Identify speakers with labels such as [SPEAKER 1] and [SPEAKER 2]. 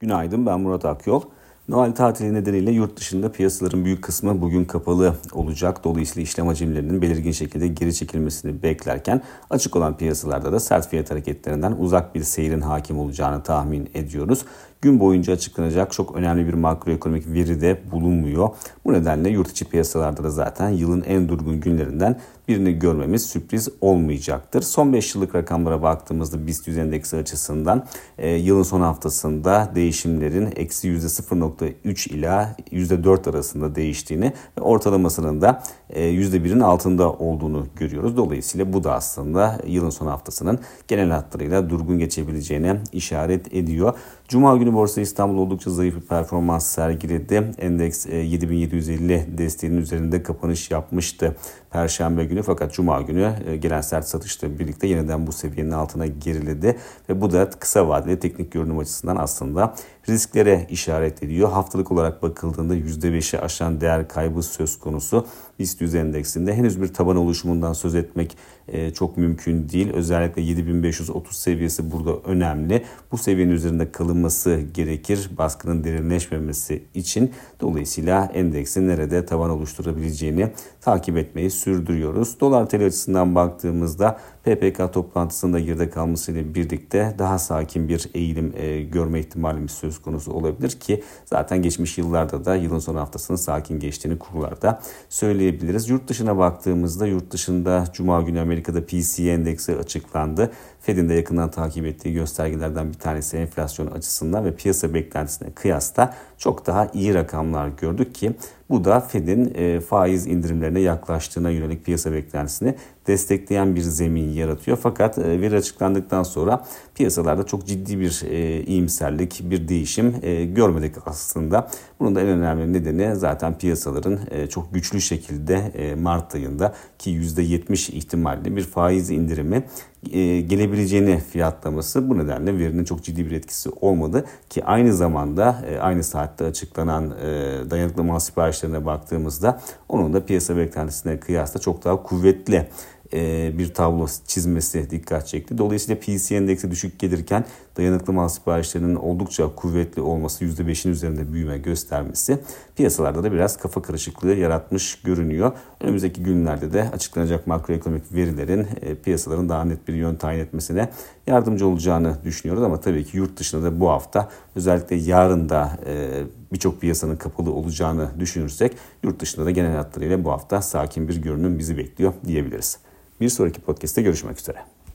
[SPEAKER 1] Günaydın ben Murat Akyol. Noel tatili nedeniyle yurt dışında piyasaların büyük kısmı bugün kapalı olacak. Dolayısıyla işlem hacimlerinin belirgin şekilde geri çekilmesini beklerken açık olan piyasalarda da sert fiyat hareketlerinden uzak bir seyrin hakim olacağını tahmin ediyoruz. Gün boyunca açıklanacak çok önemli bir makroekonomik veri de bulunmuyor. Bu nedenle yurt içi piyasalarda da zaten yılın en durgun günlerinden birini görmemiz sürpriz olmayacaktır. Son 5 yıllık rakamlara baktığımızda BIST 100 endeksi açısından e, yılın son haftasında değişimlerin eksi %0.3 ila %4 arasında değiştiğini ve ortalamasının da e, %1'in altında olduğunu görüyoruz. Dolayısıyla bu da aslında yılın son haftasının genel hatlarıyla durgun geçebileceğine işaret ediyor. Cuma günü Borsa İstanbul oldukça zayıf bir performans sergiledi. Endeks 7750 e, desteğinin üzerinde kapanış yapmıştı Perşembe günü fakat Cuma günü e, gelen sert satışla birlikte yeniden bu seviyenin altına geriledi ve bu da kısa vadeli teknik görünüm açısından aslında risklere işaret ediyor. Haftalık olarak bakıldığında %5'i aşan değer kaybı söz konusu. BIST 100 endeksinde henüz bir taban oluşumundan söz etmek e, çok mümkün değil. Özellikle 7530 seviyesi burada önemli. Bu seviyenin üzerinde kalınması gerekir baskının derinleşmemesi için. Dolayısıyla endeksin nerede taban oluşturabileceğini takip etmeyi sürdürüyoruz. Dolar TL açısından baktığımızda PPK toplantısında geride kalmasıyla birlikte daha sakin bir eğilim e, görme ihtimalimiz söz konusu olabilir ki zaten geçmiş yıllarda da yılın son haftasının sakin geçtiğini kurlarda söyleyebiliriz. Yurt dışına baktığımızda yurt dışında Cuma günü Amerika'da PCE endeksi açıklandı. Fed'in de yakından takip ettiği göstergelerden bir tanesi enflasyon açısından ve piyasa beklentisine kıyasla çok daha iyi rakamlar gördük ki bu da Fed'in e, faiz indirimlerine yaklaştığına yönelik piyasa beklentisini destekleyen bir zemin yaratıyor. Fakat e, veri açıklandıktan sonra piyasalarda çok ciddi bir e, iyimserlik, bir değişim görmedik aslında. Bunun da en önemli nedeni zaten piyasaların çok güçlü şekilde Mart ayında ki %70 ihtimalle bir faiz indirimi gelebileceğini fiyatlaması. Bu nedenle verinin çok ciddi bir etkisi olmadı ki aynı zamanda aynı saatte açıklanan dayanıklı mal siparişleri siparişlerine baktığımızda onun da piyasa beklentisine kıyasla çok daha kuvvetli e, bir tablo çizmesi dikkat çekti. Dolayısıyla PC endeksi düşük gelirken dayanıklı mal siparişlerinin oldukça kuvvetli olması %5'in üzerinde büyüme göstermesi piyasalarda da biraz kafa karışıklığı yaratmış görünüyor. Önümüzdeki günlerde de açıklanacak makroekonomik verilerin e, piyasaların daha net bir yön tayin etmesine yardımcı olacağını düşünüyoruz ama tabii ki yurt dışında da bu hafta özellikle yarın da e, birçok piyasanın kapalı olacağını düşünürsek yurt dışında da genel hatlarıyla bu hafta sakin bir görünüm bizi bekliyor diyebiliriz. Bir sonraki podcast'te görüşmek üzere.